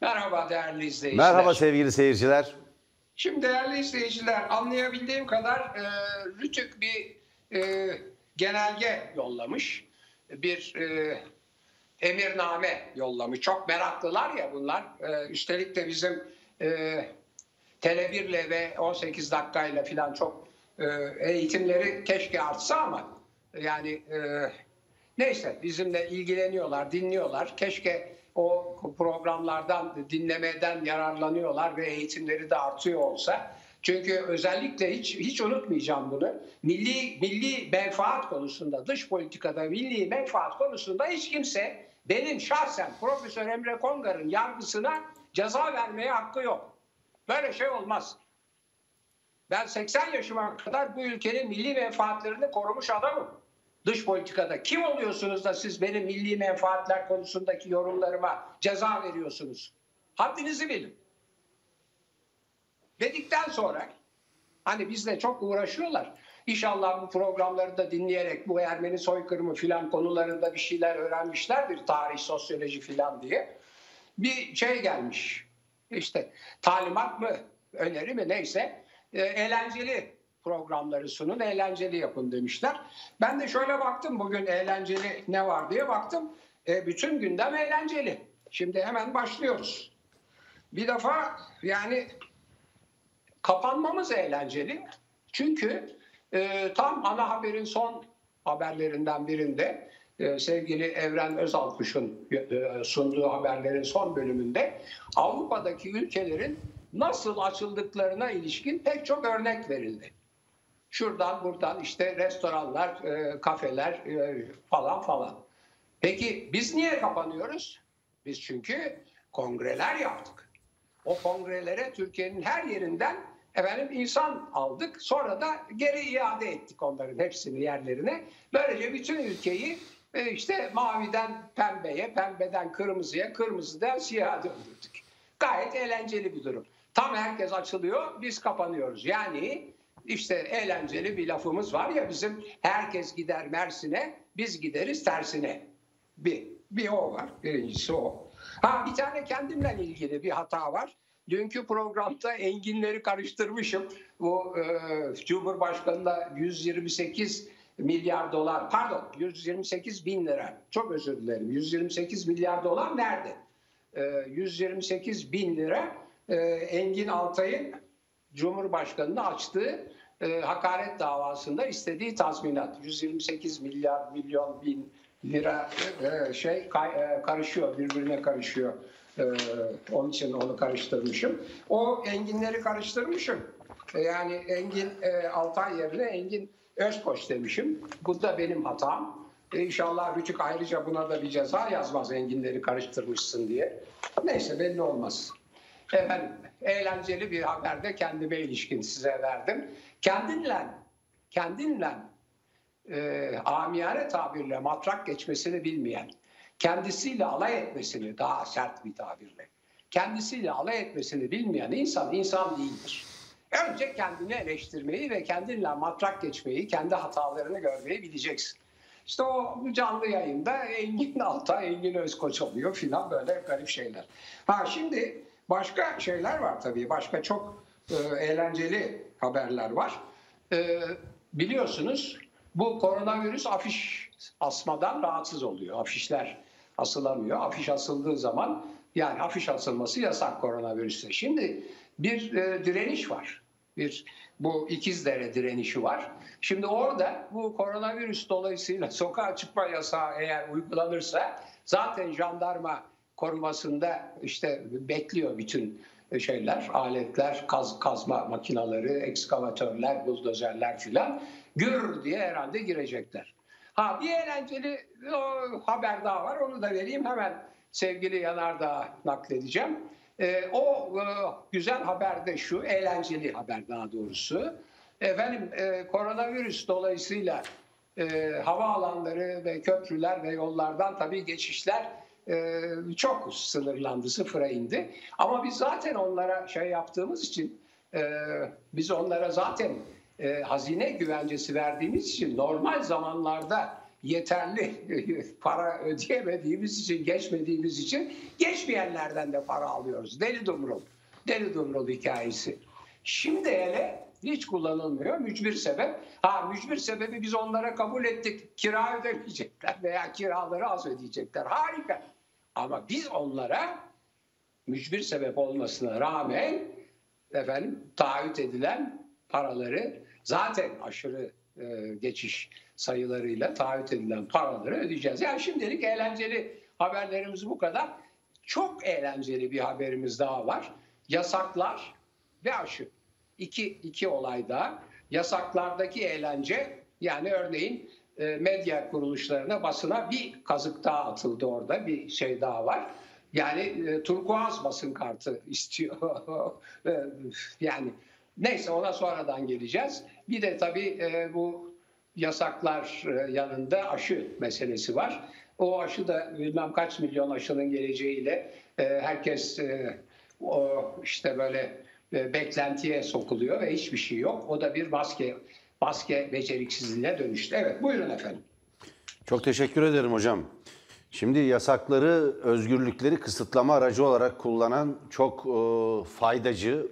Merhaba değerli izleyiciler. Merhaba sevgili seyirciler. Şimdi değerli izleyiciler anlayabildiğim kadar e, Rütük bir e, genelge yollamış. Bir e, emirname yollamış. Çok meraklılar ya bunlar. E, üstelik de bizim e, Tele1'le ve 18 dakikayla falan çok e, eğitimleri keşke artsa ama yani e, neyse bizimle ilgileniyorlar, dinliyorlar. Keşke o programlardan dinlemeden yararlanıyorlar ve eğitimleri de artıyor olsa. Çünkü özellikle hiç hiç unutmayacağım bunu. Milli milli menfaat konusunda, dış politikada milli menfaat konusunda hiç kimse benim şahsen Profesör Emre Kongar'ın yargısına ceza vermeye hakkı yok. Böyle şey olmaz. Ben 80 yaşıma kadar bu ülkenin milli menfaatlerini korumuş adamım. Dış politikada kim oluyorsunuz da siz benim milli menfaatler konusundaki yorumlarıma ceza veriyorsunuz? Haddinizi bilin. Dedikten sonra hani bizle çok uğraşıyorlar. İnşallah bu programları da dinleyerek bu Ermeni soykırımı filan konularında bir şeyler öğrenmişlerdir. Tarih, sosyoloji filan diye. Bir şey gelmiş. İşte talimat mı, öneri mi neyse e, eğlenceli programları sunun, eğlenceli yapın demişler. Ben de şöyle baktım bugün eğlenceli ne var diye baktım. E, bütün gündem eğlenceli. Şimdi hemen başlıyoruz. Bir defa yani kapanmamız eğlenceli. Çünkü e, tam ana haberin son haberlerinden birinde e, sevgili Evren Özalkuş'un e, sunduğu haberlerin son bölümünde Avrupa'daki ülkelerin nasıl açıldıklarına ilişkin pek çok örnek verildi. Şuradan buradan işte restoranlar, e, kafeler e, falan falan. Peki biz niye kapanıyoruz? Biz çünkü kongreler yaptık. O kongrelere Türkiye'nin her yerinden efendim insan aldık. Sonra da geri iade ettik onların hepsini yerlerine. Böylece bütün ülkeyi e, işte maviden pembeye, pembeden kırmızıya, kırmızıdan siyaha döndürdük. Gayet eğlenceli bir durum. Tam herkes açılıyor, biz kapanıyoruz. Yani işte eğlenceli bir lafımız var ya bizim herkes gider Mersin'e, biz gideriz tersine. Bir, bir o var. Birincisi o. Ha bir tane kendimle ilgili bir hata var. Dünkü programda enginleri karıştırmışım. Bu e, Cumhurbaşkanı'na 128 milyar dolar, pardon 128 bin lira. Çok özür dilerim. 128 milyar dolar nerede? E, 128 bin lira e, Engin Altay'ın Cumhurbaşkanı'nı açtığı e, hakaret davasında istediği tazminat 128 milyar milyon bin lira e, şey kay, e, karışıyor birbirine karışıyor. E, onun için onu karıştırmışım. O enginleri karıştırmışım. E, yani Engin e, Altay yerine Engin Özkoç demişim. Bu da benim hatam. E, inşallah Rütük ayrıca buna da bir ceza yazmaz enginleri karıştırmışsın diye. Neyse belli olmaz. Efendim, eğlenceli bir haber de kendime ilişkin size verdim. Kendinle, kendinle e, amiyane tabirle matrak geçmesini bilmeyen, kendisiyle alay etmesini daha sert bir tabirle, kendisiyle alay etmesini bilmeyen insan insan değildir. Önce kendini eleştirmeyi ve kendinle matrak geçmeyi, kendi hatalarını görmeyi bileceksin. İşte o canlı yayında Engin Alta, Engin Özkoç oluyor filan böyle garip şeyler. Ha şimdi başka şeyler var tabii. Başka çok e, eğlenceli haberler var. E, biliyorsunuz bu koronavirüs afiş asmadan rahatsız oluyor. Afişler asılamıyor. Afiş asıldığı zaman yani afiş asılması yasak koronavirüste. Şimdi bir e, direniş var. Bir bu İkizdere direnişi var. Şimdi orada bu koronavirüs dolayısıyla sokağa çıkma yasağı eğer uygulanırsa zaten jandarma korumasında işte bekliyor bütün şeyler, aletler, kaz, kazma makinaları, ekskavatörler, buldozerler filan gür diye herhalde girecekler. Ha bir eğlenceli o, haber daha var onu da vereyim hemen sevgili Yanardağ'a nakledeceğim. E, o e, güzel haber de şu, eğlenceli haber daha doğrusu. Efendim e, koronavirüs dolayısıyla e, havaalanları ve köprüler ve yollardan tabii geçişler çok sınırlandı, sıfıra indi. Ama biz zaten onlara şey yaptığımız için, e, biz onlara zaten e, hazine güvencesi verdiğimiz için normal zamanlarda yeterli para ödeyemediğimiz için, geçmediğimiz için geçmeyenlerden de para alıyoruz. Deli dumrul. Deli dumrul hikayesi. Şimdi hele hiç kullanılmıyor. Mücbir sebep. Ha mücbir sebebi biz onlara kabul ettik. Kira ödemeyecekler veya kiraları az ödeyecekler. Harika. Ama biz onlara mücbir sebep olmasına rağmen efendim taahhüt edilen paraları zaten aşırı e, geçiş sayılarıyla taahhüt edilen paraları ödeyeceğiz. Yani şimdilik eğlenceli haberlerimiz bu kadar. Çok eğlenceli bir haberimiz daha var. Yasaklar ve aşı. İki, iki olay daha. Yasaklardaki eğlence yani örneğin medya kuruluşlarına basına bir kazık daha atıldı orada bir şey daha var. Yani e, turkuaz basın kartı istiyor. E, yani neyse ona sonradan geleceğiz. Bir de tabii e, bu yasaklar e, yanında aşı meselesi var. O aşı da bilmem kaç milyon aşının geleceğiyle e, herkes e, o işte böyle e, beklentiye sokuluyor ve hiçbir şey yok. O da bir maske maske beceriksizliğine dönüştü. Evet buyurun efendim. Çok teşekkür ederim hocam. Şimdi yasakları, özgürlükleri kısıtlama aracı olarak kullanan çok e, faydacı,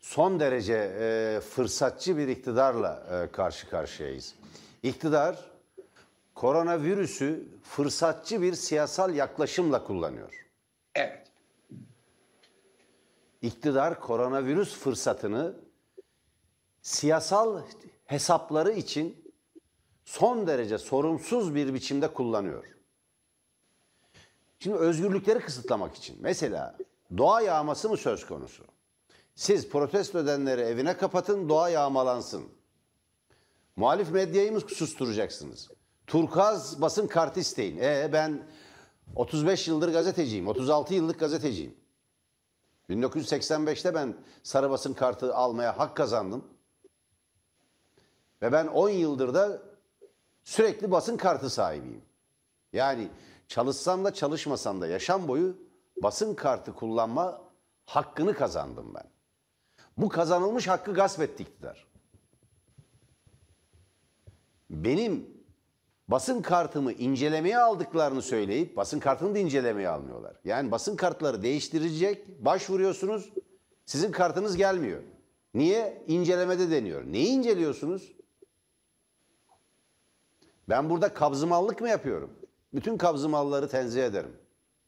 son derece e, fırsatçı bir iktidarla e, karşı karşıyayız. İktidar koronavirüsü fırsatçı bir siyasal yaklaşımla kullanıyor. Evet. İktidar koronavirüs fırsatını siyasal hesapları için son derece sorumsuz bir biçimde kullanıyor. Şimdi özgürlükleri kısıtlamak için mesela doğa yağması mı söz konusu? Siz protesto edenleri evine kapatın, doğa yağmalansın. Muhalif medyayı mı susturacaksınız? Turkaz basın kartı isteyin. E ben 35 yıldır gazeteciyim, 36 yıllık gazeteciyim. 1985'te ben sarı basın kartı almaya hak kazandım. Ve ben 10 yıldır da sürekli basın kartı sahibiyim. Yani çalışsam da çalışmasam da yaşam boyu basın kartı kullanma hakkını kazandım ben. Bu kazanılmış hakkı gasp etti iktidar. Benim basın kartımı incelemeye aldıklarını söyleyip basın kartını da incelemeye almıyorlar. Yani basın kartları değiştirecek, başvuruyorsunuz, sizin kartınız gelmiyor. Niye? İncelemede deniyor. Neyi inceliyorsunuz? Ben burada kabzımallık mı yapıyorum? Bütün kabzımalları tenzih ederim.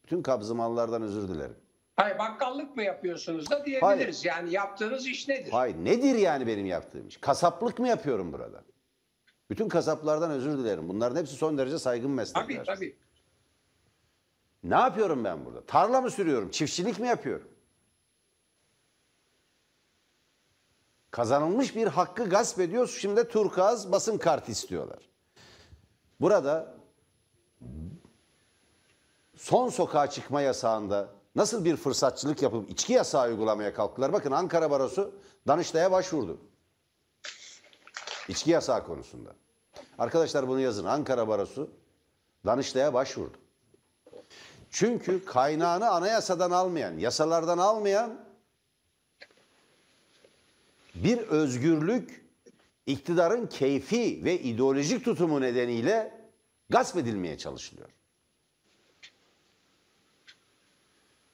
Bütün kabzımallardan özür dilerim. Hayır bakkallık mı yapıyorsunuz da diyebiliriz. Yani yaptığınız iş nedir? Hayır nedir yani benim yaptığım iş? Kasaplık mı yapıyorum burada? Bütün kasaplardan özür dilerim. Bunların hepsi son derece saygın meslekler. Tabii tabii. Ne yapıyorum ben burada? Tarla mı sürüyorum? Çiftçilik mi yapıyorum? Kazanılmış bir hakkı gasp ediyoruz. Şimdi de turkuaz basın kartı istiyorlar. Burada son sokağa çıkma yasağında nasıl bir fırsatçılık yapıp içki yasağı uygulamaya kalktılar? Bakın Ankara Barosu Danıştay'a başvurdu. İçki yasağı konusunda. Arkadaşlar bunu yazın. Ankara Barosu Danıştay'a başvurdu. Çünkü kaynağını anayasadan almayan, yasalardan almayan bir özgürlük iktidarın keyfi ve ideolojik tutumu nedeniyle gasp edilmeye çalışılıyor.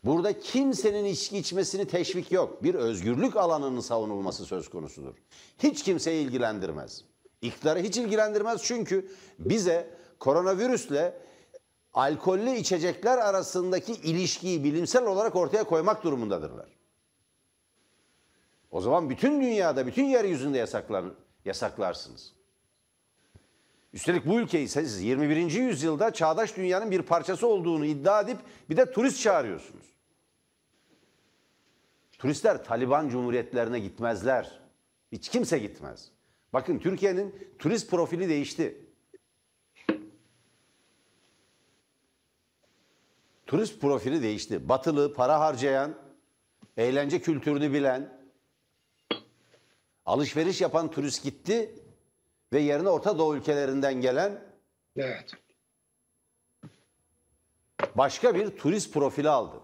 Burada kimsenin içki içmesini teşvik yok. Bir özgürlük alanının savunulması söz konusudur. Hiç kimseyi ilgilendirmez. İktidarı hiç ilgilendirmez çünkü bize koronavirüsle alkollü içecekler arasındaki ilişkiyi bilimsel olarak ortaya koymak durumundadırlar. O zaman bütün dünyada, bütün yeryüzünde yasaklar, yasaklarsınız. Üstelik bu ülkeyi siz 21. yüzyılda çağdaş dünyanın bir parçası olduğunu iddia edip bir de turist çağırıyorsunuz. Turistler Taliban cumhuriyetlerine gitmezler. Hiç kimse gitmez. Bakın Türkiye'nin turist profili değişti. Turist profili değişti. Batılı, para harcayan, eğlence kültürünü bilen, alışveriş yapan turist gitti ve yerine Orta Doğu ülkelerinden gelen Evet. başka bir turist profili aldı.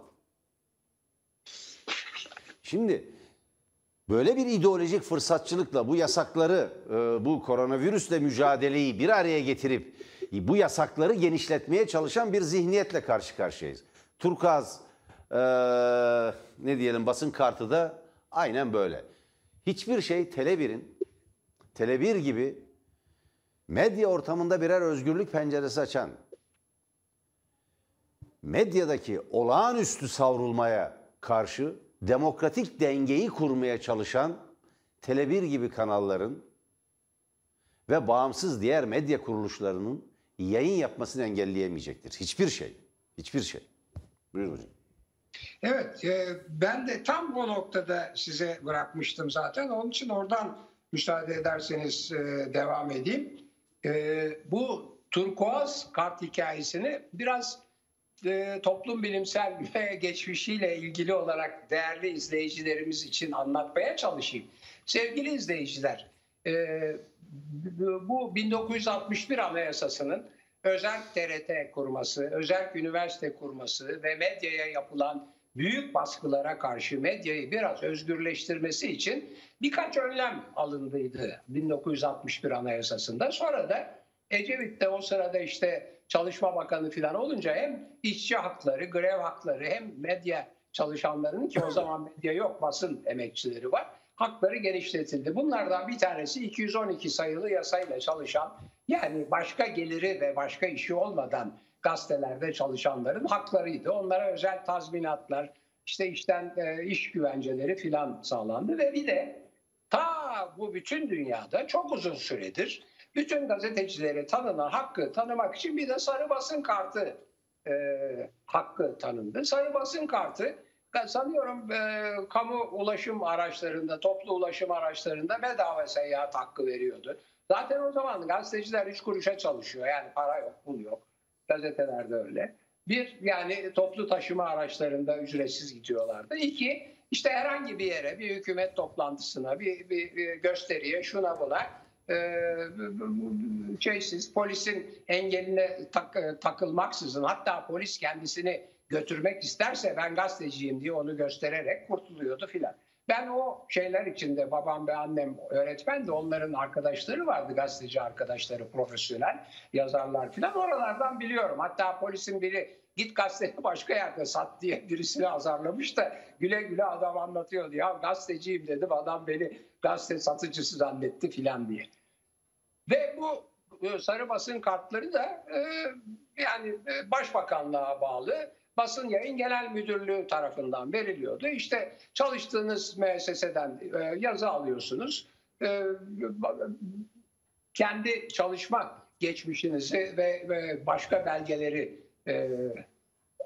Şimdi böyle bir ideolojik fırsatçılıkla bu yasakları, e, bu koronavirüsle mücadeleyi bir araya getirip bu yasakları genişletmeye çalışan bir zihniyetle karşı karşıyayız. Turkuaz eee, ne diyelim basın kartı da aynen böyle. Hiçbir şey Tele1'in Tele1 gibi medya ortamında birer özgürlük penceresi açan, medyadaki olağanüstü savrulmaya karşı demokratik dengeyi kurmaya çalışan Tele1 gibi kanalların ve bağımsız diğer medya kuruluşlarının yayın yapmasını engelleyemeyecektir. Hiçbir şey. Hiçbir şey. Buyurun hocam. Evet, e, ben de tam bu noktada size bırakmıştım zaten. Onun için oradan müsaade ederseniz e, devam edeyim. E, bu turkuaz kart hikayesini biraz e, toplum bilimsel ve geçmişiyle ilgili olarak değerli izleyicilerimiz için anlatmaya çalışayım. Sevgili izleyiciler, e, bu 1961 Anayasası'nın özel TRT kurması, özel üniversite kurması ve medyaya yapılan büyük baskılara karşı medyayı biraz özgürleştirmesi için birkaç önlem alındıydı 1961 Anayasası'nda. Sonra da Ecevit de o sırada işte Çalışma Bakanı falan olunca hem işçi hakları, grev hakları hem medya çalışanlarının ki o zaman medya yok basın emekçileri var hakları genişletildi. Bunlardan bir tanesi 212 sayılı yasayla çalışan yani başka geliri ve başka işi olmadan gazetelerde çalışanların haklarıydı. Onlara özel tazminatlar, işte işten e, iş güvenceleri filan sağlandı ve bir de ta bu bütün dünyada çok uzun süredir bütün gazetecilere tanınan hakkı tanımak için bir de sarı basın kartı e, hakkı tanındı. Sarı basın kartı sanıyorum e, kamu ulaşım araçlarında, toplu ulaşım araçlarında bedava seyahat hakkı veriyordu. Zaten o zaman gazeteciler üç kuruşa çalışıyor. Yani para yok, pul yok. Gazetelerde öyle. Bir, yani toplu taşıma araçlarında ücretsiz gidiyorlardı. İki, işte herhangi bir yere, bir hükümet toplantısına, bir, bir, bir gösteriye, şuna buna e, şeysiz, polisin engeline tak, takılmaksızın hatta polis kendisini götürmek isterse ben gazeteciyim diye onu göstererek kurtuluyordu filan. Ben o şeyler içinde babam ve annem öğretmen de onların arkadaşları vardı gazeteci arkadaşları profesyonel yazarlar filan oralardan biliyorum. Hatta polisin biri git gazeteni başka yerde sat diye birisini azarlamış da güle güle adam anlatıyordu. Ya gazeteciyim dedim adam beni gazete satıcısı zannetti filan diye. Ve bu sarı basın kartları da e, yani e, başbakanlığa bağlı basın yayın genel müdürlüğü tarafından veriliyordu. İşte çalıştığınız müesseseden e, yazı alıyorsunuz. E, kendi çalışma geçmişinizi ve, başka belgeleri e,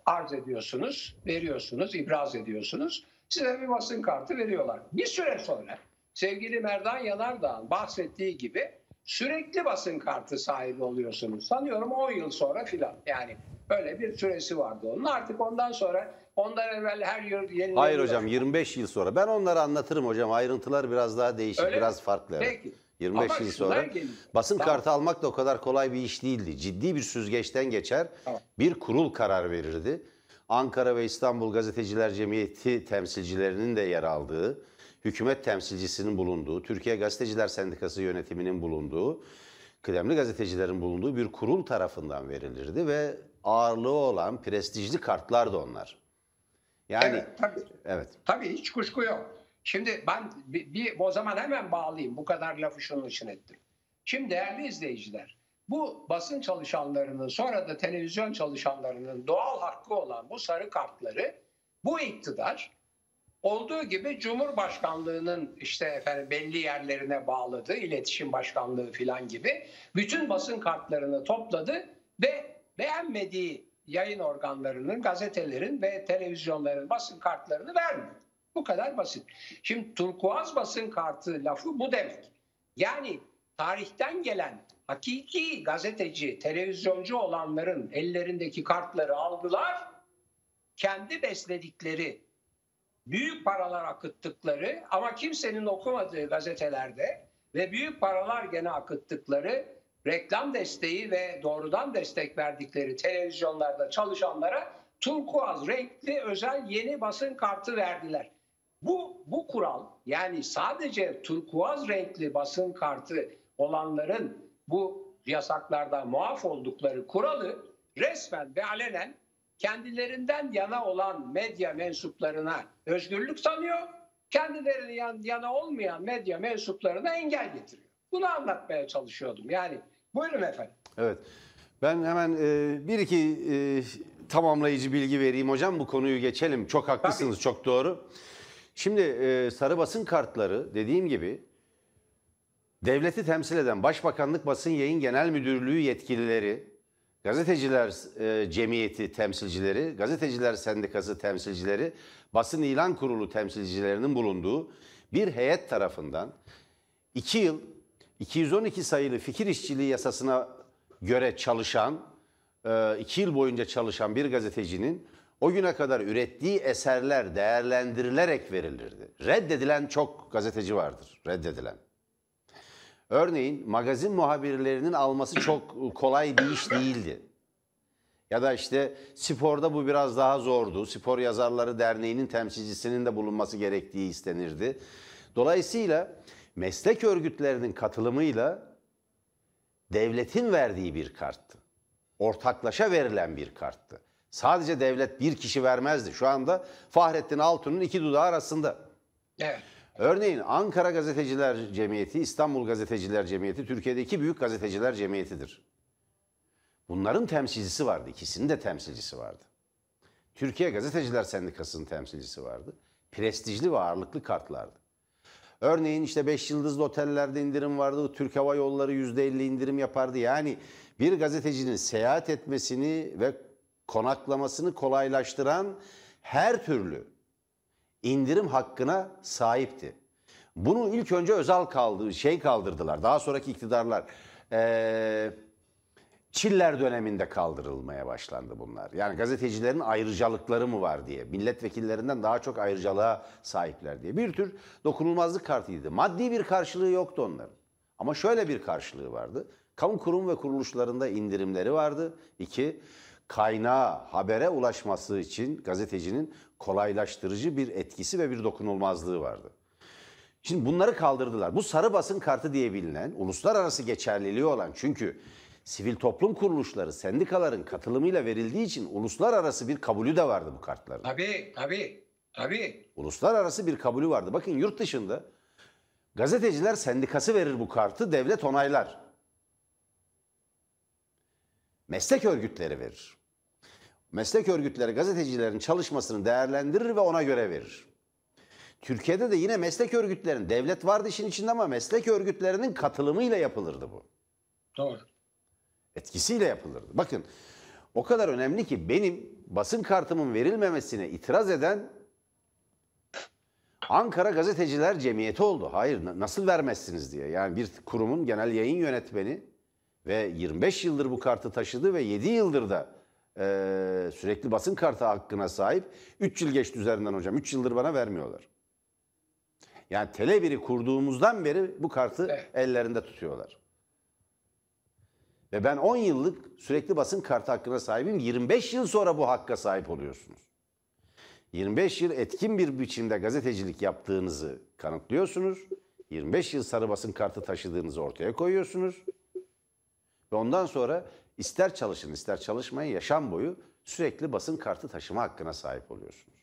arz ediyorsunuz, veriyorsunuz, ibraz ediyorsunuz. Size bir basın kartı veriyorlar. Bir süre sonra sevgili Merdan Yanardağ'ın bahsettiği gibi sürekli basın kartı sahibi oluyorsunuz. Sanıyorum 10 yıl sonra filan. Yani Öyle bir süresi vardı onun. Artık ondan sonra ondan evvel her yıl yenileniyor. Hayır hocam 25 yıl sonra. Ben onları anlatırım hocam. Ayrıntılar biraz daha değişik, Öyle biraz mi? farklı. evet. Peki. 25 Ama yıl sonra. geliyor. Basın Tamam. kartı almak da o kadar kolay bir iş değildi. Ciddi bir süzgeçten geçer. Tamam. Bir kurul karar verirdi. Ankara ve İstanbul Gazeteciler Cemiyeti temsilcilerinin de yer aldığı, hükümet temsilcisinin bulunduğu, Türkiye Gazeteciler Sendikası yönetiminin bulunduğu, kıdemli gazetecilerin bulunduğu bir kurul tarafından verilirdi ve ağırlığı olan prestijli kartlar da onlar. Yani Evet, tabii. evet. Tabii hiç kuşku yok. Şimdi ben bir, bir o zaman hemen bağlayayım. Bu kadar lafı şunun için ettim. Şimdi değerli izleyiciler, bu basın çalışanlarının sonra da televizyon çalışanlarının doğal hakkı olan bu sarı kartları bu iktidar olduğu gibi Cumhurbaşkanlığının işte efendim belli yerlerine bağladı, iletişim başkanlığı filan gibi bütün basın kartlarını topladı ve beğenmediği yayın organlarının, gazetelerin ve televizyonların basın kartlarını vermiyor. Bu kadar basit. Şimdi turkuaz basın kartı lafı bu demek. Yani tarihten gelen hakiki gazeteci, televizyoncu olanların ellerindeki kartları aldılar. Kendi besledikleri, büyük paralar akıttıkları ama kimsenin okumadığı gazetelerde ve büyük paralar gene akıttıkları reklam desteği ve doğrudan destek verdikleri televizyonlarda çalışanlara turkuaz renkli özel yeni basın kartı verdiler. Bu, bu kural yani sadece turkuaz renkli basın kartı olanların bu yasaklardan muaf oldukları kuralı resmen ve alenen kendilerinden yana olan medya mensuplarına özgürlük tanıyor. Kendilerine yan, yana olmayan medya mensuplarına engel getiriyor. Bunu anlatmaya çalışıyordum. Yani buyurun efendim. Evet. Ben hemen e, bir iki e, tamamlayıcı bilgi vereyim hocam. Bu konuyu geçelim. Çok haklısınız, çok doğru. Şimdi e, sarı basın kartları dediğim gibi devleti temsil eden Başbakanlık Basın Yayın Genel Müdürlüğü yetkilileri, gazeteciler e, cemiyeti temsilcileri, gazeteciler sendikası temsilcileri, basın ilan kurulu temsilcilerinin bulunduğu bir heyet tarafından 2 yıl 212 sayılı fikir işçiliği yasasına göre çalışan, 2 yıl boyunca çalışan bir gazetecinin o güne kadar ürettiği eserler değerlendirilerek verilirdi. Reddedilen çok gazeteci vardır, reddedilen. Örneğin magazin muhabirlerinin alması çok kolay bir iş değildi. Ya da işte sporda bu biraz daha zordu. Spor Yazarları Derneği'nin temsilcisinin de bulunması gerektiği istenirdi. Dolayısıyla meslek örgütlerinin katılımıyla devletin verdiği bir karttı. Ortaklaşa verilen bir karttı. Sadece devlet bir kişi vermezdi. Şu anda Fahrettin Altun'un iki dudağı arasında. Evet. Örneğin Ankara Gazeteciler Cemiyeti, İstanbul Gazeteciler Cemiyeti Türkiye'deki büyük gazeteciler cemiyetidir. Bunların temsilcisi vardı. İkisinin de temsilcisi vardı. Türkiye Gazeteciler Sendikası'nın temsilcisi vardı. Prestijli ve ağırlıklı kartlardı. Örneğin işte 5 yıldızlı otellerde indirim vardı. Türk Hava Yolları %50 indirim yapardı. Yani bir gazetecinin seyahat etmesini ve konaklamasını kolaylaştıran her türlü indirim hakkına sahipti. Bunu ilk önce özel kaldığı şey kaldırdılar. Daha sonraki iktidarlar ee, Çiller döneminde kaldırılmaya başlandı bunlar. Yani gazetecilerin ayrıcalıkları mı var diye. Milletvekillerinden daha çok ayrıcalığa sahipler diye. Bir tür dokunulmazlık kartıydı. Maddi bir karşılığı yoktu onların. Ama şöyle bir karşılığı vardı. Kamu kurum ve kuruluşlarında indirimleri vardı. İki, kaynağa, habere ulaşması için gazetecinin kolaylaştırıcı bir etkisi ve bir dokunulmazlığı vardı. Şimdi bunları kaldırdılar. Bu sarı basın kartı diye bilinen, uluslararası geçerliliği olan çünkü sivil toplum kuruluşları, sendikaların katılımıyla verildiği için uluslararası bir kabulü de vardı bu kartların. Tabii, tabii, tabii. Uluslararası bir kabulü vardı. Bakın yurt dışında gazeteciler sendikası verir bu kartı, devlet onaylar. Meslek örgütleri verir. Meslek örgütleri gazetecilerin çalışmasını değerlendirir ve ona göre verir. Türkiye'de de yine meslek örgütlerinin, devlet vardı işin içinde ama meslek örgütlerinin katılımıyla yapılırdı bu. Doğru. Etkisiyle yapılırdı. Bakın o kadar önemli ki benim basın kartımın verilmemesine itiraz eden Ankara Gazeteciler Cemiyeti oldu. Hayır nasıl vermezsiniz diye. Yani bir kurumun genel yayın yönetmeni ve 25 yıldır bu kartı taşıdı ve 7 yıldır da e, sürekli basın kartı hakkına sahip. 3 yıl geçti üzerinden hocam. 3 yıldır bana vermiyorlar. Yani Tele1'i kurduğumuzdan beri bu kartı Evet. ellerinde tutuyorlar. Ve ben 10 yıllık sürekli basın kartı hakkına sahibim. 25 yıl sonra bu hakka sahip oluyorsunuz. 25 yıl etkin bir biçimde gazetecilik yaptığınızı kanıtlıyorsunuz. 25 yıl sarı basın kartı taşıdığınızı ortaya koyuyorsunuz. Ve ondan sonra ister çalışın ister çalışmayın yaşam boyu sürekli basın kartı taşıma hakkına sahip oluyorsunuz.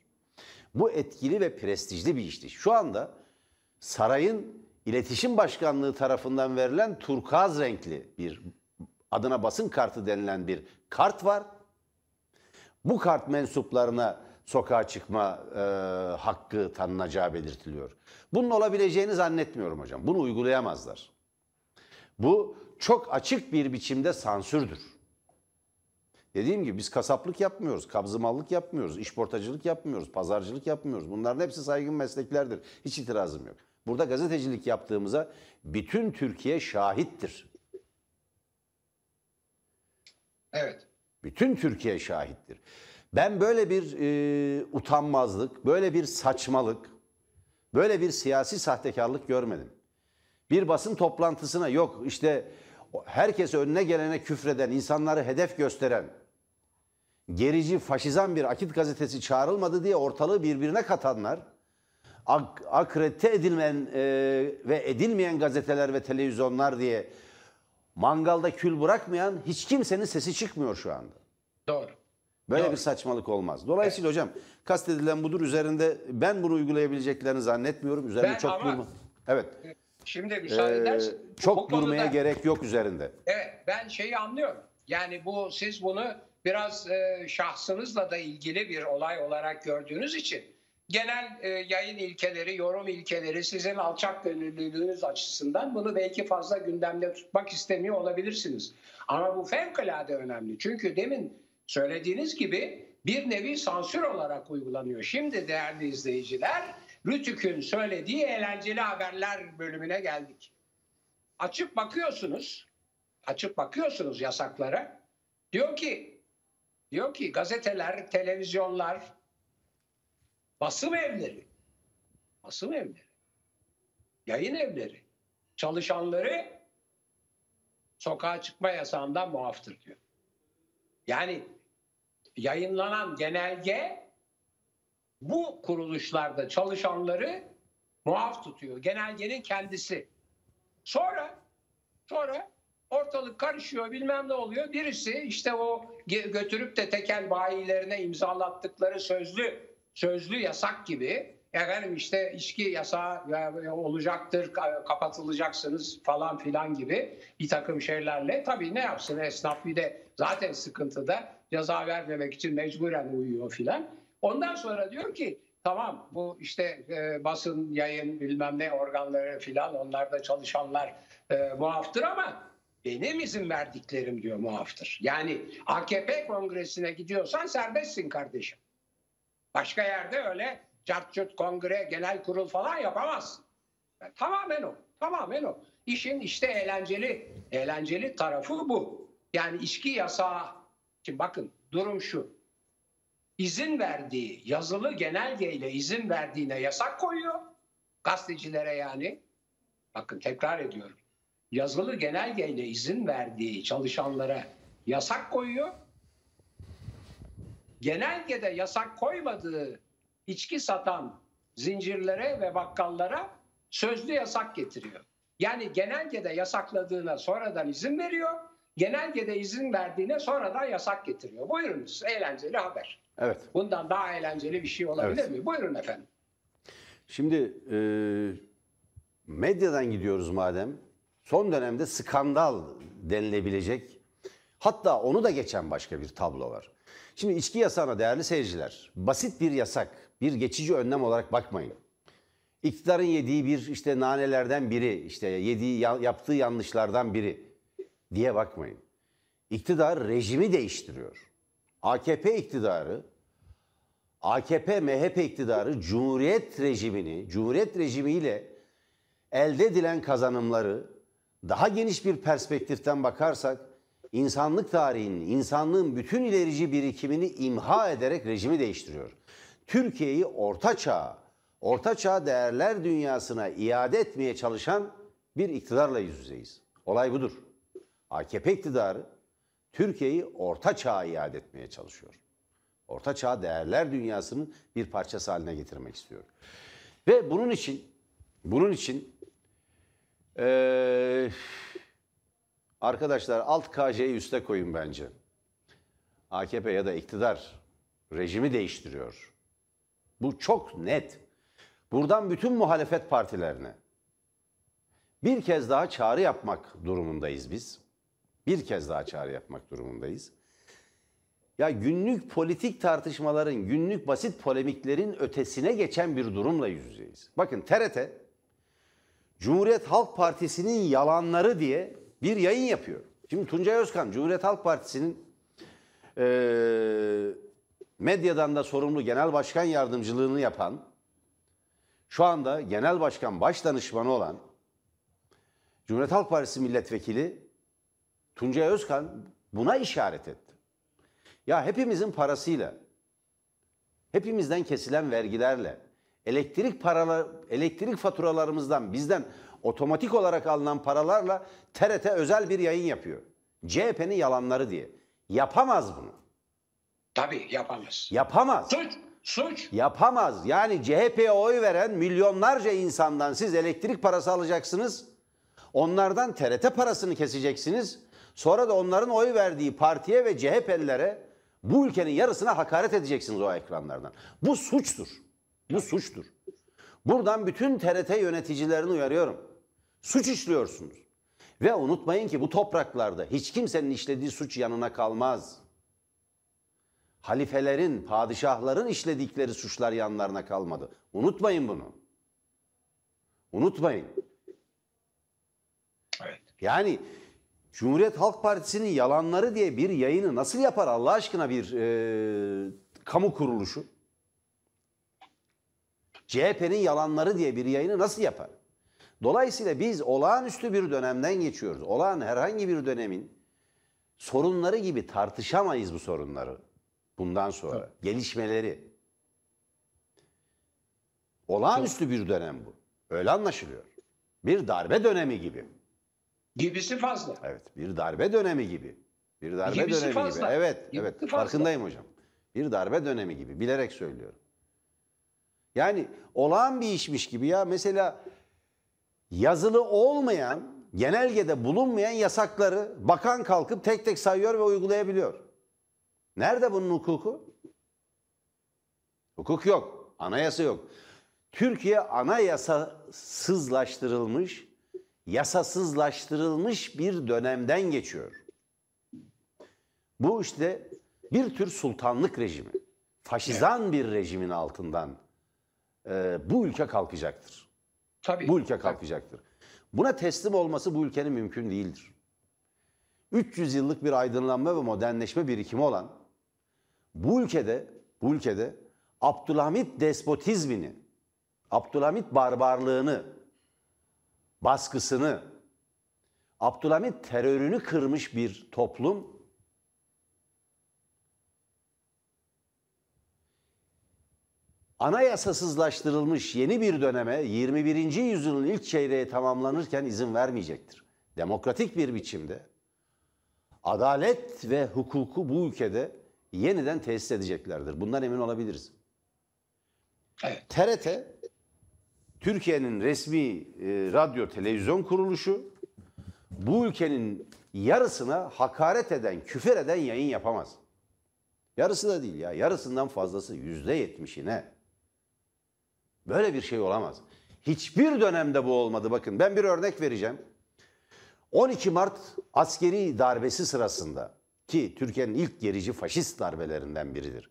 Bu etkili ve prestijli bir işti. Şu anda sarayın iletişim başkanlığı tarafından verilen turkuaz renkli bir adına basın kartı denilen bir kart var. Bu kart mensuplarına sokağa çıkma e, hakkı tanınacağı belirtiliyor. Bunun olabileceğini zannetmiyorum hocam. Bunu uygulayamazlar. Bu çok açık bir biçimde sansürdür. Dediğim gibi biz kasaplık yapmıyoruz, kabzımallık yapmıyoruz, işportacılık yapmıyoruz, pazarcılık yapmıyoruz. Bunların hepsi saygın mesleklerdir. Hiç itirazım yok. Burada gazetecilik yaptığımıza bütün Türkiye şahittir. Evet. Bütün Türkiye şahittir. Ben böyle bir e, utanmazlık, böyle bir saçmalık, böyle bir siyasi sahtekarlık görmedim. Bir basın toplantısına yok işte herkes önüne gelene küfreden, insanları hedef gösteren, gerici, faşizan bir akit gazetesi çağrılmadı diye ortalığı birbirine katanlar, ak- akredite edilmeyen e, ve edilmeyen gazeteler ve televizyonlar diye mangalda kül bırakmayan hiç kimsenin sesi çıkmıyor şu anda. Doğru. Böyle Doğru. bir saçmalık olmaz. Dolayısıyla hocam kastedilen budur üzerinde ben bunu uygulayabileceklerini zannetmiyorum. Üzerinde Ben çok ama- durma. Evet. Şimdi müsaade Ee, edersin. çok durmaya konuda- gerek yok üzerinde. Evet ben şeyi anlıyorum. Yani bu siz bunu biraz e, şahsınızla da ilgili bir olay olarak gördüğünüz için genel e, yayın ilkeleri, yorum ilkeleri sizin alçak gönüllülüğünüz açısından bunu belki fazla gündemde tutmak istemiyor olabilirsiniz. Ama bu fevkalade önemli. Çünkü demin söylediğiniz gibi bir nevi sansür olarak uygulanıyor. Şimdi değerli izleyiciler Rütük'ün söylediği eğlenceli haberler bölümüne geldik. Açıp bakıyorsunuz açıp bakıyorsunuz yasaklara. Diyor ki diyor ki gazeteler, televizyonlar, basım evleri, basım evleri, yayın evleri, çalışanları sokağa çıkma yasağından muaftır diyor. Yani yayınlanan genelge bu kuruluşlarda çalışanları muaf tutuyor. Genelgenin kendisi. Sonra Sonra ortalık karışıyor bilmem ne oluyor. Birisi işte o götürüp de tekel bayilerine imzalattıkları sözlü sözlü yasak gibi efendim işte içki yasağı ya- olacaktır ka- kapatılacaksınız falan filan gibi bir takım şeylerle tabii ne yapsın esnaf bir de zaten sıkıntıda ceza vermemek için mecburen uyuyor filan. Ondan sonra diyor ki tamam bu işte e, basın yayın bilmem ne organları filan onlarda çalışanlar e, muaftır ama benim izin verdiklerim diyor muaftır. Yani AKP kongresine gidiyorsan serbestsin kardeşim. Başka yerde öyle cart kongre, genel kurul falan yapamazsın. Yani tamamen o. Tamamen o. İşin işte eğlenceli eğlenceli tarafı bu. Yani içki yasağı. Şimdi bakın durum şu. İzin verdiği yazılı genelgeyle izin verdiğine yasak koyuyor. Gazetecilere yani. Bakın tekrar ediyorum. Yazılı genelgeyle izin verdiği çalışanlara yasak koyuyor. Genelgede yasak koymadığı içki satan zincirlere ve bakkallara sözlü yasak getiriyor. Yani genelgede yasakladığına sonradan izin veriyor. Genelgede izin verdiğine sonradan yasak getiriyor. Buyurunuz eğlenceli haber. Evet. Bundan daha eğlenceli bir şey olabilir Evet. mi? Buyurun efendim. Şimdi e, medyadan gidiyoruz madem. Son dönemde skandal denilebilecek hatta onu da geçen başka bir tablo var. Şimdi içki yasağına değerli seyirciler basit bir yasak, bir geçici önlem olarak bakmayın. İktidarın yediği bir işte nanelerden biri, işte yediği ya- yaptığı yanlışlardan biri diye bakmayın. İktidar rejimi değiştiriyor. AKP iktidarı AKP MHP iktidarı Cumhuriyet rejimini, Cumhuriyet rejimiyle elde edilen kazanımları daha geniş bir perspektiften bakarsak insanlık tarihinin, insanlığın bütün ilerici birikimini imha ederek rejimi değiştiriyor. Türkiye'yi orta çağ, orta çağ değerler dünyasına iade etmeye çalışan bir iktidarla yüz yüzeyiz. Olay budur. AKP iktidarı Türkiye'yi orta çağa iade etmeye çalışıyor. Orta çağ değerler dünyasının bir parçası haline getirmek istiyor. Ve bunun için bunun için eee, arkadaşlar alt KJ'yi üste koyun bence. AKP ya da iktidar rejimi değiştiriyor. Bu çok net. Buradan bütün muhalefet partilerine bir kez daha çağrı yapmak durumundayız biz. Bir kez daha çağrı yapmak durumundayız. Ya günlük politik tartışmaların, günlük basit polemiklerin ötesine geçen bir durumla yüz yüzeyiz. Bakın TRT, Cumhuriyet Halk Partisi'nin yalanları diye bir yayın yapıyor. Şimdi Tuncay Özkan, Cumhuriyet Halk Partisi'nin eee, medyadan da sorumlu genel başkan yardımcılığını yapan, şu anda genel başkan baş danışmanı olan Cumhuriyet Halk Partisi milletvekili Tuncay Özkan buna işaret etti. Ya hepimizin parasıyla, hepimizden kesilen vergilerle, elektrik paralar, elektrik faturalarımızdan bizden otomatik olarak alınan paralarla TRT özel bir yayın yapıyor. CHP'nin yalanları diye. Yapamaz bunu. Tabii yapamaz. Yapamaz. Suç, suç. Yapamaz. Yani CHP'ye oy veren milyonlarca insandan siz elektrik parası alacaksınız. Onlardan TRT parasını keseceksiniz. Sonra da onların oy verdiği partiye ve CHP'lilere bu ülkenin yarısına hakaret edeceksiniz o ekranlardan. Bu suçtur. Bu suçtur. Buradan bütün TRT yöneticilerini uyarıyorum. Suç işliyorsunuz. Ve unutmayın ki bu topraklarda hiç kimsenin işlediği suç yanına kalmaz. Halifelerin, padişahların işledikleri suçlar yanlarına kalmadı. Unutmayın bunu. Unutmayın. Evet. Yani Cumhuriyet Halk Partisi'nin yalanları diye bir yayını nasıl yapar Allah aşkına bir e, kamu kuruluşu? CHP'nin yalanları diye bir yayını nasıl yapar? Dolayısıyla biz olağanüstü bir dönemden geçiyoruz. Olağan herhangi bir dönemin sorunları gibi tartışamayız bu sorunları. Bundan sonra gelişmeleri. Olağanüstü bir dönem bu. Öyle anlaşılıyor. Bir darbe dönemi gibi. Gibisi fazla. Evet, bir darbe dönemi gibi. Bir darbe Gibisi dönemi fazla. gibi. Evet, Gibisi evet. fazla. Farkındayım hocam. Bir darbe dönemi gibi. Bilerek söylüyorum. Yani olağan bir işmiş gibi ya. Mesela yazılı olmayan, genelgede bulunmayan yasakları bakan kalkıp tek tek sayıyor ve uygulayabiliyor. Nerede bunun hukuku? Hukuk yok. Anayasa yok. Türkiye anayasasızlaştırılmış, yasasızlaştırılmış bir dönemden geçiyor. Bu işte bir tür sultanlık rejimi, faşizan bir rejimin altından e, bu ülke kalkacaktır. Tabii. Bu ülke kalkacaktır. Buna teslim olması bu ülkenin mümkün değildir. 300 yıllık bir aydınlanma ve modernleşme birikimi olan bu ülkede bu ülkede Abdülhamit despotizmini, Abdülhamit barbarlığını, baskısını, Abdülhamit terörünü kırmış bir toplum anayasasızlaştırılmış yeni bir döneme 21. yüzyılın ilk çeyreği tamamlanırken izin vermeyecektir. Demokratik bir biçimde adalet ve hukuku bu ülkede yeniden tesis edeceklerdir. Bundan emin olabiliriz. Evet. TRT Türkiye'nin resmi e, radyo televizyon kuruluşu bu ülkenin yarısına hakaret eden, küfür eden yayın yapamaz. Yarısı da değil ya. Yarısından fazlası yüzde yetmişine. Böyle bir şey olamaz. Hiçbir dönemde bu olmadı. Bakın ben bir örnek vereceğim. 12 Mart askeri darbesi sırasında ki Türkiye'nin ilk gerici faşist darbelerinden biridir.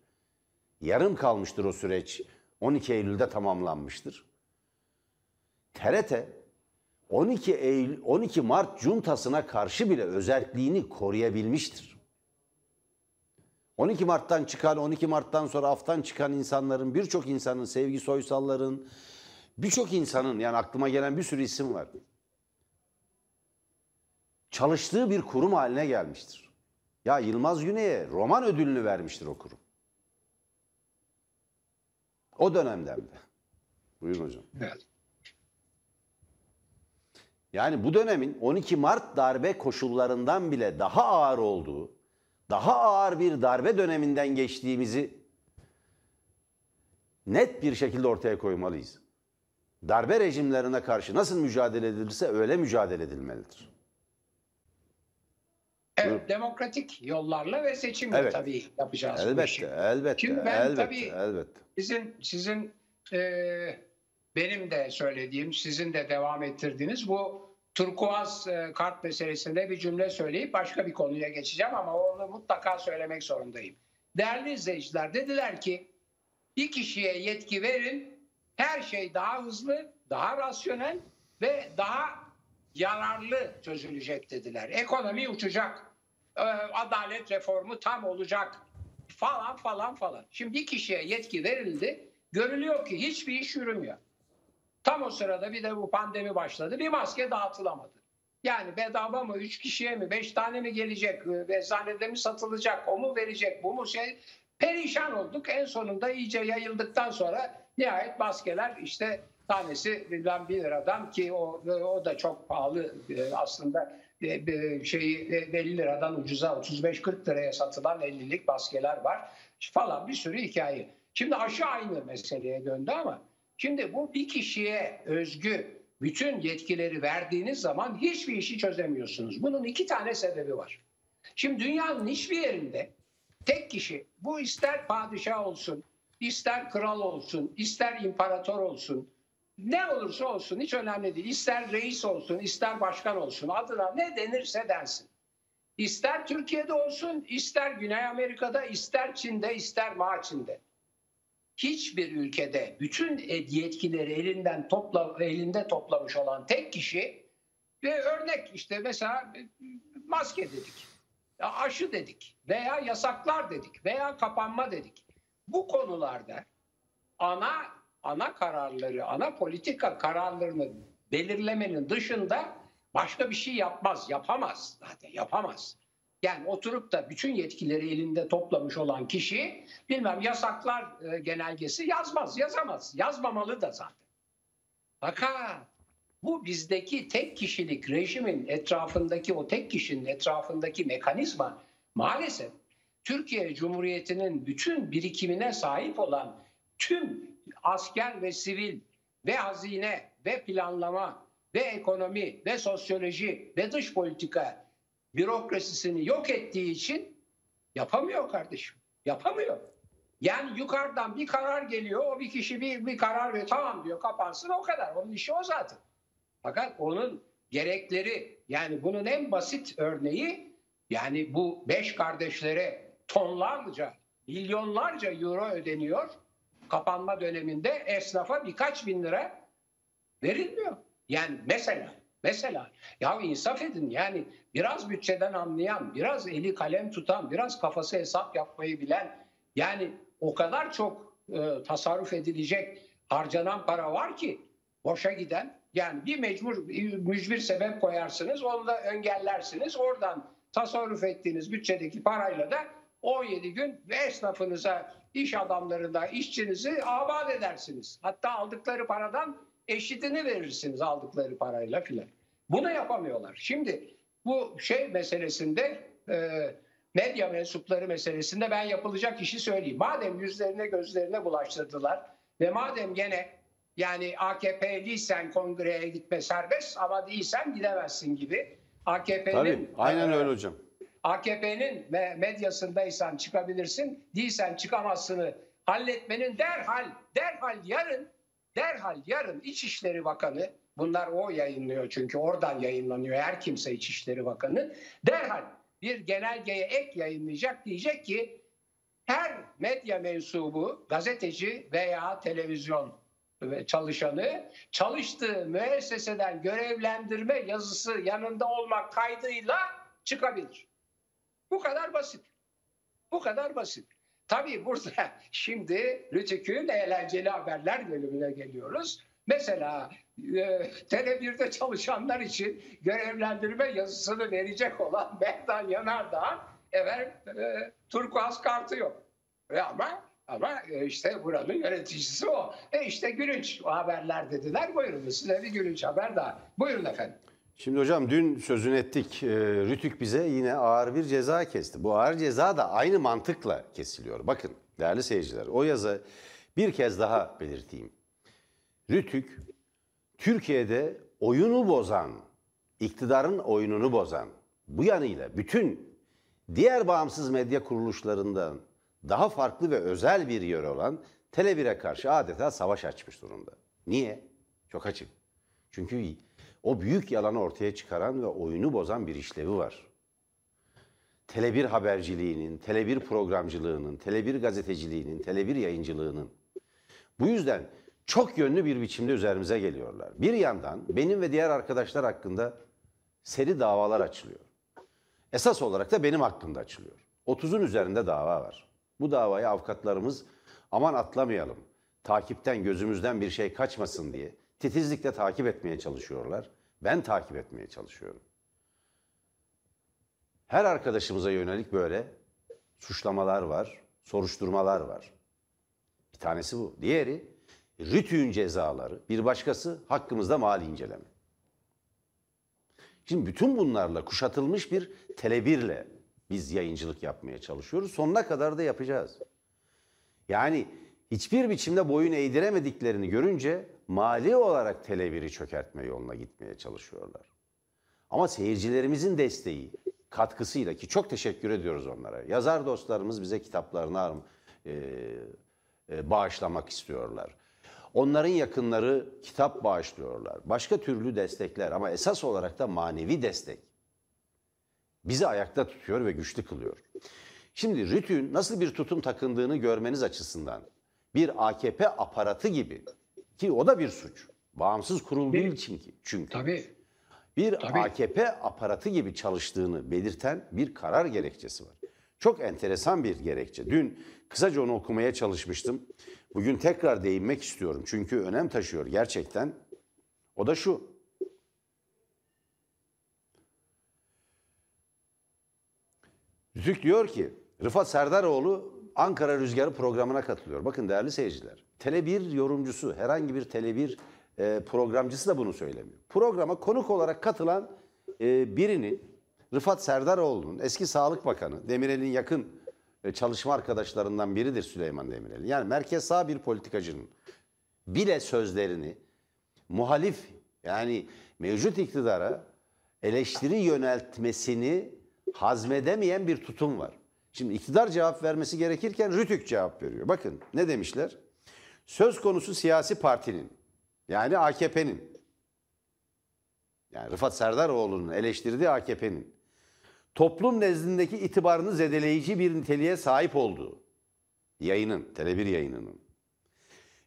Yarım kalmıştır o süreç. 12 Eylül'de tamamlanmıştır. TRT 12 Eylül 12 Mart cuntasına karşı bile özelliğini koruyabilmiştir. 12 Mart'tan çıkan, 12 Mart'tan sonra aftan çıkan insanların, birçok insanın, Sevgi Soysalların, birçok insanın yani aklıma gelen bir sürü isim var. Çalıştığı bir kurum haline gelmiştir. Ya Yılmaz Güney'e roman ödülünü vermiştir o kurum. O dönemden de. Buyurun hocam. Evet. Yani bu dönemin 12 Mart darbe koşullarından bile daha ağır olduğu, daha ağır bir darbe döneminden geçtiğimizi net bir şekilde ortaya koymalıyız. Darbe rejimlerine karşı nasıl mücadele edilirse öyle mücadele edilmelidir. Evet, Buyurun. demokratik yollarla ve seçimle Evet. tabii yapacağız bu Elbette, işi. elbette, Şimdi ben elbette, tabii- elbette. Sizin sizin e, benim de söylediğim, sizin de devam ettirdiğiniz bu turkuaz e, kart meselesinde bir cümle söyleyip başka bir konuya geçeceğim ama onu mutlaka söylemek zorundayım. Değerli izleyiciler dediler ki bir kişiye yetki verin, her şey daha hızlı, daha rasyonel ve daha yararlı çözülecek dediler. Ekonomi uçacak, e, adalet reformu tam olacak falan falan falan. Şimdi bir kişiye yetki verildi. Görülüyor ki hiçbir iş yürümüyor. Tam o sırada bir de bu pandemi başladı. Bir maske dağıtılamadı. Yani bedava mı, üç kişiye mi, beş tane mi gelecek, e, eczanede mi satılacak, o mu verecek, bu mu şey. Perişan olduk. En sonunda iyice yayıldıktan sonra nihayet maskeler işte tanesi bilmem bir liradan ki o, o da çok pahalı e, aslında e, e, şeyi e, 50 liradan ucuza 35-40 liraya satılan 50'lik maskeler var falan bir sürü hikaye. Şimdi aşı aynı meseleye döndü ama şimdi bu bir kişiye özgü bütün yetkileri verdiğiniz zaman hiçbir işi çözemiyorsunuz. Bunun iki tane sebebi var. Şimdi dünyanın hiçbir yerinde tek kişi bu ister padişah olsun, ister kral olsun, ister imparator olsun, ne olursa olsun hiç önemli değil. İster reis olsun, ister başkan olsun adına ne denirse densin. İster Türkiye'de olsun, ister Güney Amerika'da, ister Çin'de, ister Maçin'de. Hiçbir ülkede bütün yetkileri elinden topla, elinde toplamış olan tek kişi ve örnek işte mesela maske dedik, aşı dedik veya yasaklar dedik veya kapanma dedik. Bu konularda ana ana kararları, ana politika kararlarını belirlemenin dışında başka bir şey yapmaz, yapamaz zaten yapamaz. Yani oturup da bütün yetkileri elinde toplamış olan kişi bilmem yasaklar e, genelgesi yazmaz, yazamaz. Yazmamalı da zaten. Fakat bu bizdeki tek kişilik rejimin etrafındaki o tek kişinin etrafındaki mekanizma maalesef Türkiye Cumhuriyeti'nin bütün birikimine sahip olan tüm asker ve sivil ve hazine ve planlama ve ekonomi ve sosyoloji ve dış politika bürokrasisini yok ettiği için yapamıyor kardeşim. Yapamıyor. Yani yukarıdan bir karar geliyor, o bir kişi bir, bir karar veriyor, tamam diyor kapansın o kadar. Onun işi o zaten. Fakat onun gerekleri yani bunun en basit örneği yani bu beş kardeşlere tonlarca, milyonlarca euro ödeniyor. Kapanma döneminde esnafa birkaç bin lira verilmiyor. Yani mesela Mesela ya insaf edin yani biraz bütçeden anlayan, biraz eli kalem tutan, biraz kafası hesap yapmayı bilen yani o kadar çok e, tasarruf edilecek harcanan para var ki boşa giden yani bir mecbur mücbir sebep koyarsınız onu da engellersiniz oradan tasarruf ettiğiniz bütçedeki parayla da 17 gün esnafınıza iş adamlarında işçinizi abat edersiniz. Hatta aldıkları paradan eşitini verirsiniz aldıkları parayla filan. Bunu yapamıyorlar. Şimdi bu şey meselesinde e, medya mensupları meselesinde ben yapılacak işi söyleyeyim. Madem yüzlerine gözlerine bulaştırdılar ve madem gene yani AKP'liysen kongreye gitme serbest ama değilsen gidemezsin gibi. AKP'nin Tabii aynen öyle hocam. AKP'nin medyasındaysan çıkabilirsin, değilsen çıkamazsını halletmenin derhal derhal yarın derhal yarın İçişleri Bakanı bunlar o yayınlıyor çünkü oradan yayınlanıyor her kimse İçişleri Bakanı derhal bir genelgeye ek yayınlayacak diyecek ki her medya mensubu gazeteci veya televizyon çalışanı çalıştığı müesseseden görevlendirme yazısı yanında olmak kaydıyla çıkabilir. Bu kadar basit. Bu kadar basit. Tabii burada şimdi Rütük'ün eğlenceli haberler bölümüne geliyoruz. Mesela e, Tele1'de çalışanlar için görevlendirme yazısını verecek olan Mehdan Yanardağ evet e, turkuaz kartı yok. E ama ama e, işte buranın yöneticisi o. E işte gülünç haberler dediler. Buyurun size bir gülünç haber daha. Buyurun efendim. Şimdi hocam dün sözünü ettik. E, Rütük bize yine ağır bir ceza kesti. Bu ağır ceza da aynı mantıkla kesiliyor. Bakın değerli seyirciler o yazı bir kez daha belirteyim. Rütük Türkiye'de oyunu bozan, iktidarın oyununu bozan, bu yanıyla bütün diğer bağımsız medya kuruluşlarından daha farklı ve özel bir yer olan Tele1'e karşı adeta savaş açmış durumda. Niye? Çok açık. Çünkü o büyük yalanı ortaya çıkaran ve oyunu bozan bir işlevi var. Tele1 haberciliğinin, Tele1 programcılığının, Tele1 gazeteciliğinin, Tele1 yayıncılığının. Bu yüzden çok yönlü bir biçimde üzerimize geliyorlar. Bir yandan benim ve diğer arkadaşlar hakkında seri davalar açılıyor. Esas olarak da benim hakkımda açılıyor. 30'un üzerinde dava var. Bu davayı avukatlarımız aman atlamayalım, takipten gözümüzden bir şey kaçmasın diye titizlikle takip etmeye çalışıyorlar. Ben takip etmeye çalışıyorum. Her arkadaşımıza yönelik böyle suçlamalar var, soruşturmalar var. Bir tanesi bu. Diğeri rütüğün cezaları, bir başkası hakkımızda mali inceleme. Şimdi bütün bunlarla kuşatılmış bir telebirle biz yayıncılık yapmaya çalışıyoruz. Sonuna kadar da yapacağız. Yani hiçbir biçimde boyun eğdiremediklerini görünce mali olarak Tele1'i çökertme yoluna gitmeye çalışıyorlar. Ama seyircilerimizin desteği, katkısıyla ki çok teşekkür ediyoruz onlara. Yazar dostlarımız bize kitaplarını ar- e, e, bağışlamak istiyorlar. Onların yakınları kitap bağışlıyorlar. Başka türlü destekler ama esas olarak da manevi destek. Bizi ayakta tutuyor ve güçlü kılıyor. Şimdi RTÜ'nün nasıl bir tutum takındığını görmeniz açısından bir AKP aparatı gibi ki o da bir suç. Bağımsız kurul değil çünkü. çünkü Tabii. bir Tabii. AKP aparatı gibi çalıştığını belirten bir karar gerekçesi var. Çok enteresan bir gerekçe. Dün kısaca onu okumaya çalışmıştım. Bugün tekrar değinmek istiyorum. Çünkü önem taşıyor gerçekten. O da şu. Rütük diyor ki Rıfat Serdaroğlu Ankara Rüzgarı programına katılıyor. Bakın değerli seyirciler. Tele1 yorumcusu, herhangi bir Tele1 e, programcısı da bunu söylemiyor. Programa konuk olarak katılan e, birinin Rıfat Serdaroğlu'nun eski Sağlık Bakanı, Demirel'in yakın e, çalışma arkadaşlarından biridir Süleyman Demirel. Yani merkez sağ bir politikacının bile sözlerini muhalif yani mevcut iktidara eleştiri yöneltmesini hazmedemeyen bir tutum var. Şimdi iktidar cevap vermesi gerekirken Rütük cevap veriyor. Bakın ne demişler? Söz konusu siyasi partinin yani AKP'nin yani Rıfat Serdaroğlu'nun eleştirdiği AKP'nin toplum nezdindeki itibarını zedeleyici bir niteliğe sahip olduğu yayının, Tele1 yayınının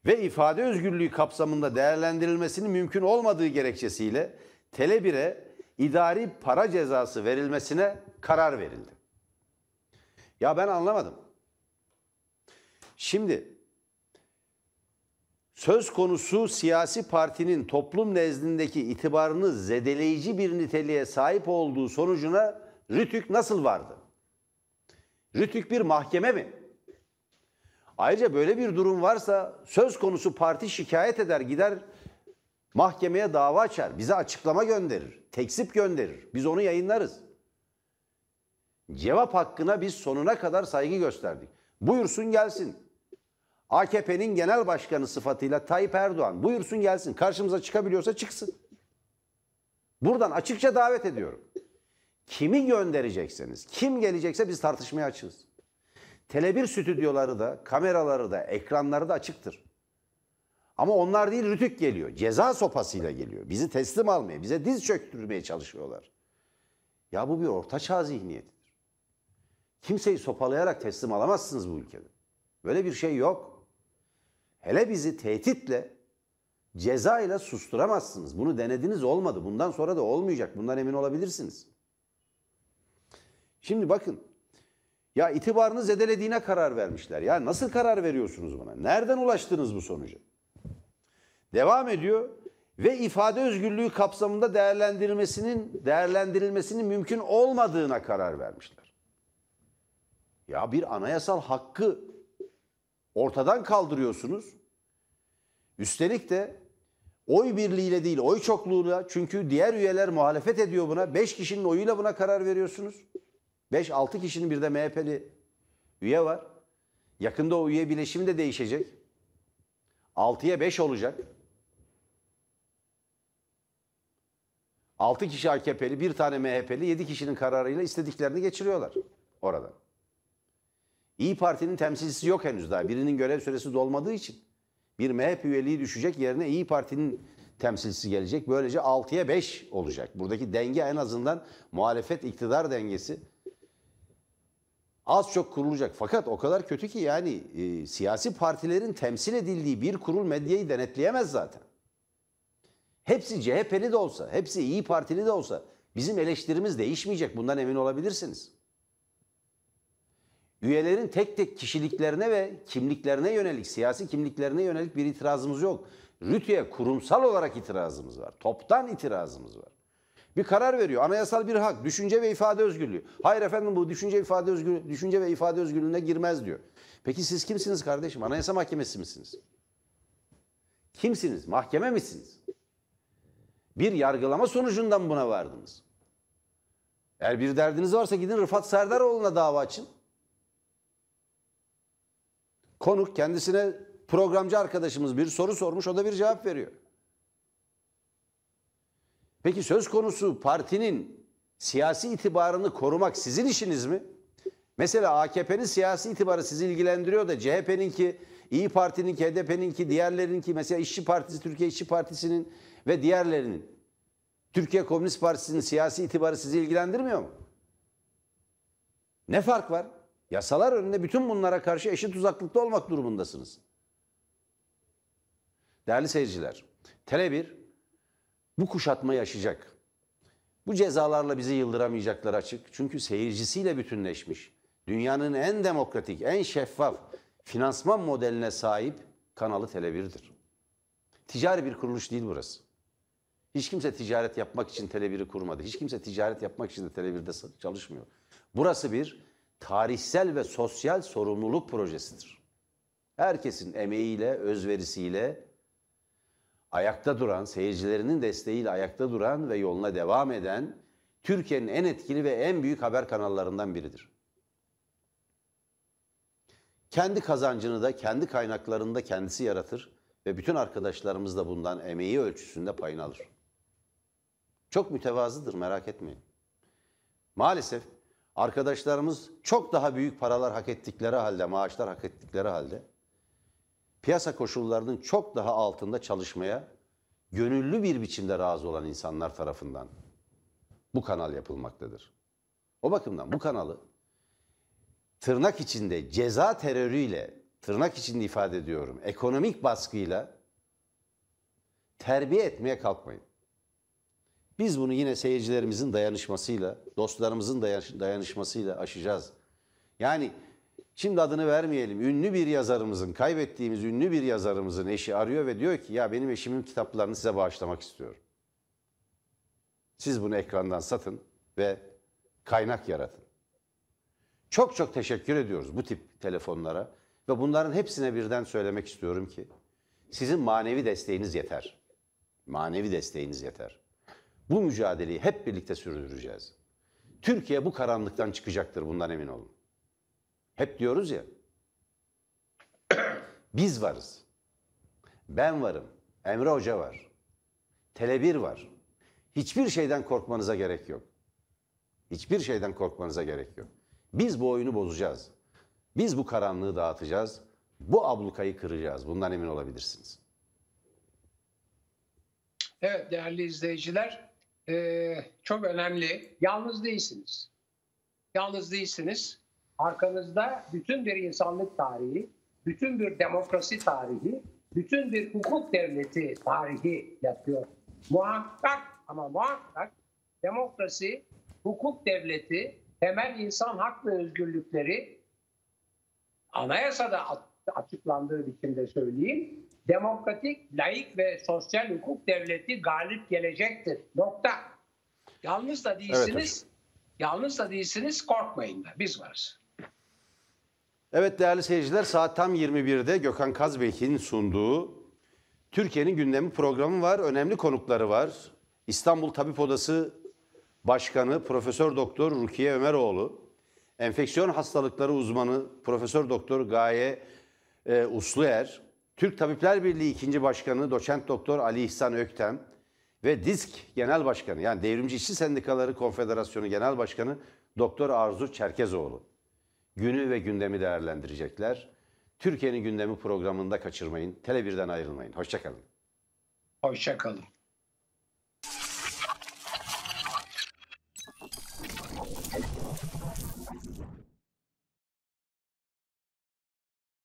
ve ifade özgürlüğü kapsamında değerlendirilmesinin mümkün olmadığı gerekçesiyle Tele1'e idari para cezası verilmesine karar verildi. Ya ben anlamadım. Şimdi söz konusu siyasi partinin toplum nezdindeki itibarını zedeleyici bir niteliğe sahip olduğu sonucuna Rütük nasıl vardı? Rütük bir mahkeme mi? Ayrıca böyle bir durum varsa söz konusu parti şikayet eder gider mahkemeye dava açar. Bize açıklama gönderir. Teksip gönderir. Biz onu yayınlarız. Cevap hakkına biz sonuna kadar saygı gösterdik. Buyursun gelsin. AKP'nin genel başkanı sıfatıyla Tayyip Erdoğan buyursun gelsin. Karşımıza çıkabiliyorsa çıksın. Buradan açıkça davet ediyorum. Kimi gönderecekseniz, kim gelecekse biz tartışmaya açığız. Tele1 stüdyoları da, kameraları da, ekranları da açıktır. Ama onlar değil Rütük geliyor. Ceza sopasıyla geliyor. Bizi teslim almaya, bize diz çöktürmeye çalışıyorlar. Ya bu bir ortaçağ zihniyetidir. Kimseyi sopalayarak teslim alamazsınız bu ülkede. Böyle bir şey yok. Hele bizi tehditle, ceza ile susturamazsınız. Bunu denediniz olmadı. Bundan sonra da olmayacak. Bundan emin olabilirsiniz. Şimdi bakın. Ya itibarını zedelediğine karar vermişler. Ya nasıl karar veriyorsunuz buna? Nereden ulaştınız bu sonuca? Devam ediyor ve ifade özgürlüğü kapsamında değerlendirilmesinin değerlendirilmesinin mümkün olmadığına karar vermişler. Ya bir anayasal hakkı ortadan kaldırıyorsunuz. Üstelik de oy birliğiyle değil, oy çokluğuyla çünkü diğer üyeler muhalefet ediyor buna. 5 kişinin oyuyla buna karar veriyorsunuz. 5-6 kişinin bir de MHP'li üye var. Yakında o üye bileşimi de değişecek. 6'ya 5 olacak. 6 kişi AKP'li, bir tane MHP'li, 7 kişinin kararıyla istediklerini geçiriyorlar orada. İyi Parti'nin temsilcisi yok henüz daha. Birinin görev süresi dolmadığı için bir MHP üyeliği düşecek yerine İyi Parti'nin temsilcisi gelecek. Böylece 6'ya 5 olacak. Buradaki denge en azından muhalefet iktidar dengesi az çok kurulacak. Fakat o kadar kötü ki yani e, siyasi partilerin temsil edildiği bir kurul medyayı denetleyemez zaten. Hepsi CHP'li de olsa, hepsi İyi Partili de olsa bizim eleştirimiz değişmeyecek. Bundan emin olabilirsiniz. Üyelerin tek tek kişiliklerine ve kimliklerine yönelik, siyasi kimliklerine yönelik bir itirazımız yok. Rütü'ye kurumsal olarak itirazımız var. Toptan itirazımız var. Bir karar veriyor. Anayasal bir hak, düşünce ve ifade özgürlüğü. Hayır efendim bu düşünce ifade özgürlüğü, düşünce ve ifade özgürlüğüne girmez diyor. Peki siz kimsiniz kardeşim? Anayasa Mahkemesi misiniz? Kimsiniz? Mahkeme misiniz? Bir yargılama sonucundan buna vardınız. Eğer bir derdiniz varsa gidin Rıfat Serdaroğlu'na dava açın. Konuk kendisine programcı arkadaşımız bir soru sormuş, o da bir cevap veriyor. Peki söz konusu partinin siyasi itibarını korumak sizin işiniz mi? Mesela AKP'nin siyasi itibarı sizi ilgilendiriyor da CHP'ninki, İyi Parti'ninki, HDP'ninki, diğerlerininki, mesela İşçi Partisi, Türkiye İşçi Partisi'nin ve diğerlerinin, Türkiye Komünist Partisi'nin siyasi itibarı sizi ilgilendirmiyor mu? Ne fark var? Yasalar önünde bütün bunlara karşı eşit uzaklıkta olmak durumundasınız. Değerli seyirciler, Tele1 bu kuşatmayı aşacak. Bu cezalarla bizi yıldıramayacaklar açık. Çünkü seyircisiyle bütünleşmiş. Dünyanın en demokratik, en şeffaf finansman modeline sahip kanalı Tele1'dir. Ticari bir kuruluş değil burası. Hiç kimse ticaret yapmak için Tele1'i kurmadı. Hiç kimse ticaret yapmak için de Tele1'de çalışmıyor. Burası bir tarihsel ve sosyal sorumluluk projesidir. Herkesin emeğiyle, özverisiyle ayakta duran, seyircilerinin desteğiyle ayakta duran ve yoluna devam eden Türkiye'nin en etkili ve en büyük haber kanallarından biridir. Kendi kazancını da kendi kaynaklarını da kendisi yaratır ve bütün arkadaşlarımız da bundan emeği ölçüsünde payını alır. Çok mütevazıdır merak etmeyin. Maalesef arkadaşlarımız çok daha büyük paralar hak ettikleri halde, maaşlar hak ettikleri halde piyasa koşullarının çok daha altında çalışmaya gönüllü bir biçimde razı olan insanlar tarafından bu kanal yapılmaktadır. O bakımdan bu kanalı tırnak içinde ceza terörüyle, tırnak içinde ifade ediyorum, ekonomik baskıyla terbiye etmeye kalkmayın. Biz bunu yine seyircilerimizin dayanışmasıyla, dostlarımızın dayan- dayanışmasıyla aşacağız. Yani şimdi adını vermeyelim. Ünlü bir yazarımızın, kaybettiğimiz ünlü bir yazarımızın eşi arıyor ve diyor ki ya benim eşimin kitaplarını size bağışlamak istiyorum. Siz bunu ekrandan satın ve kaynak yaratın. Çok çok teşekkür ediyoruz bu tip telefonlara ve bunların hepsine birden söylemek istiyorum ki sizin manevi desteğiniz yeter. Manevi desteğiniz yeter. Bu mücadeleyi hep birlikte sürdüreceğiz. Türkiye bu karanlıktan çıkacaktır bundan emin olun. Hep diyoruz ya. Biz varız. Ben varım. Emre Hoca var. Tele1 var. Hiçbir şeyden korkmanıza gerek yok. Hiçbir şeyden korkmanıza gerek yok. Biz bu oyunu bozacağız. Biz bu karanlığı dağıtacağız. Bu ablukayı kıracağız. Bundan emin olabilirsiniz. Evet değerli izleyiciler eee, çok önemli. Yalnız değilsiniz. Yalnız değilsiniz. Arkanızda bütün bir insanlık tarihi, bütün bir demokrasi tarihi, bütün bir hukuk devleti tarihi yatıyor. Muhakkak ama muhakkak demokrasi, hukuk devleti, temel insan hak ve özgürlükleri anayasada açıklandığı biçimde söyleyeyim. Demokratik, laik ve sosyal hukuk devleti galip gelecektir. Nokta. Yalnız da değilsiniz. yalnız da değilsiniz. Korkmayın da. Biz varız. Evet değerli seyirciler saat tam 21'de Gökhan Kazbek'in sunduğu Türkiye'nin gündemi programı var. Önemli konukları var. İstanbul Tabip Odası Başkanı Profesör Doktor Rukiye Ömeroğlu, enfeksiyon hastalıkları uzmanı Profesör Doktor Gaye e, Usluer, Türk Tabipler Birliği 2. Başkanı Doçent Doktor Ali İhsan Öktem ve DİSK Genel Başkanı yani Devrimci İşçi Sendikaları Konfederasyonu Genel Başkanı Doktor Arzu Çerkezoğlu günü ve gündemi değerlendirecekler. Türkiye'nin gündemi programında kaçırmayın. Tele1'den ayrılmayın. Hoşçakalın. Hoşça kalın.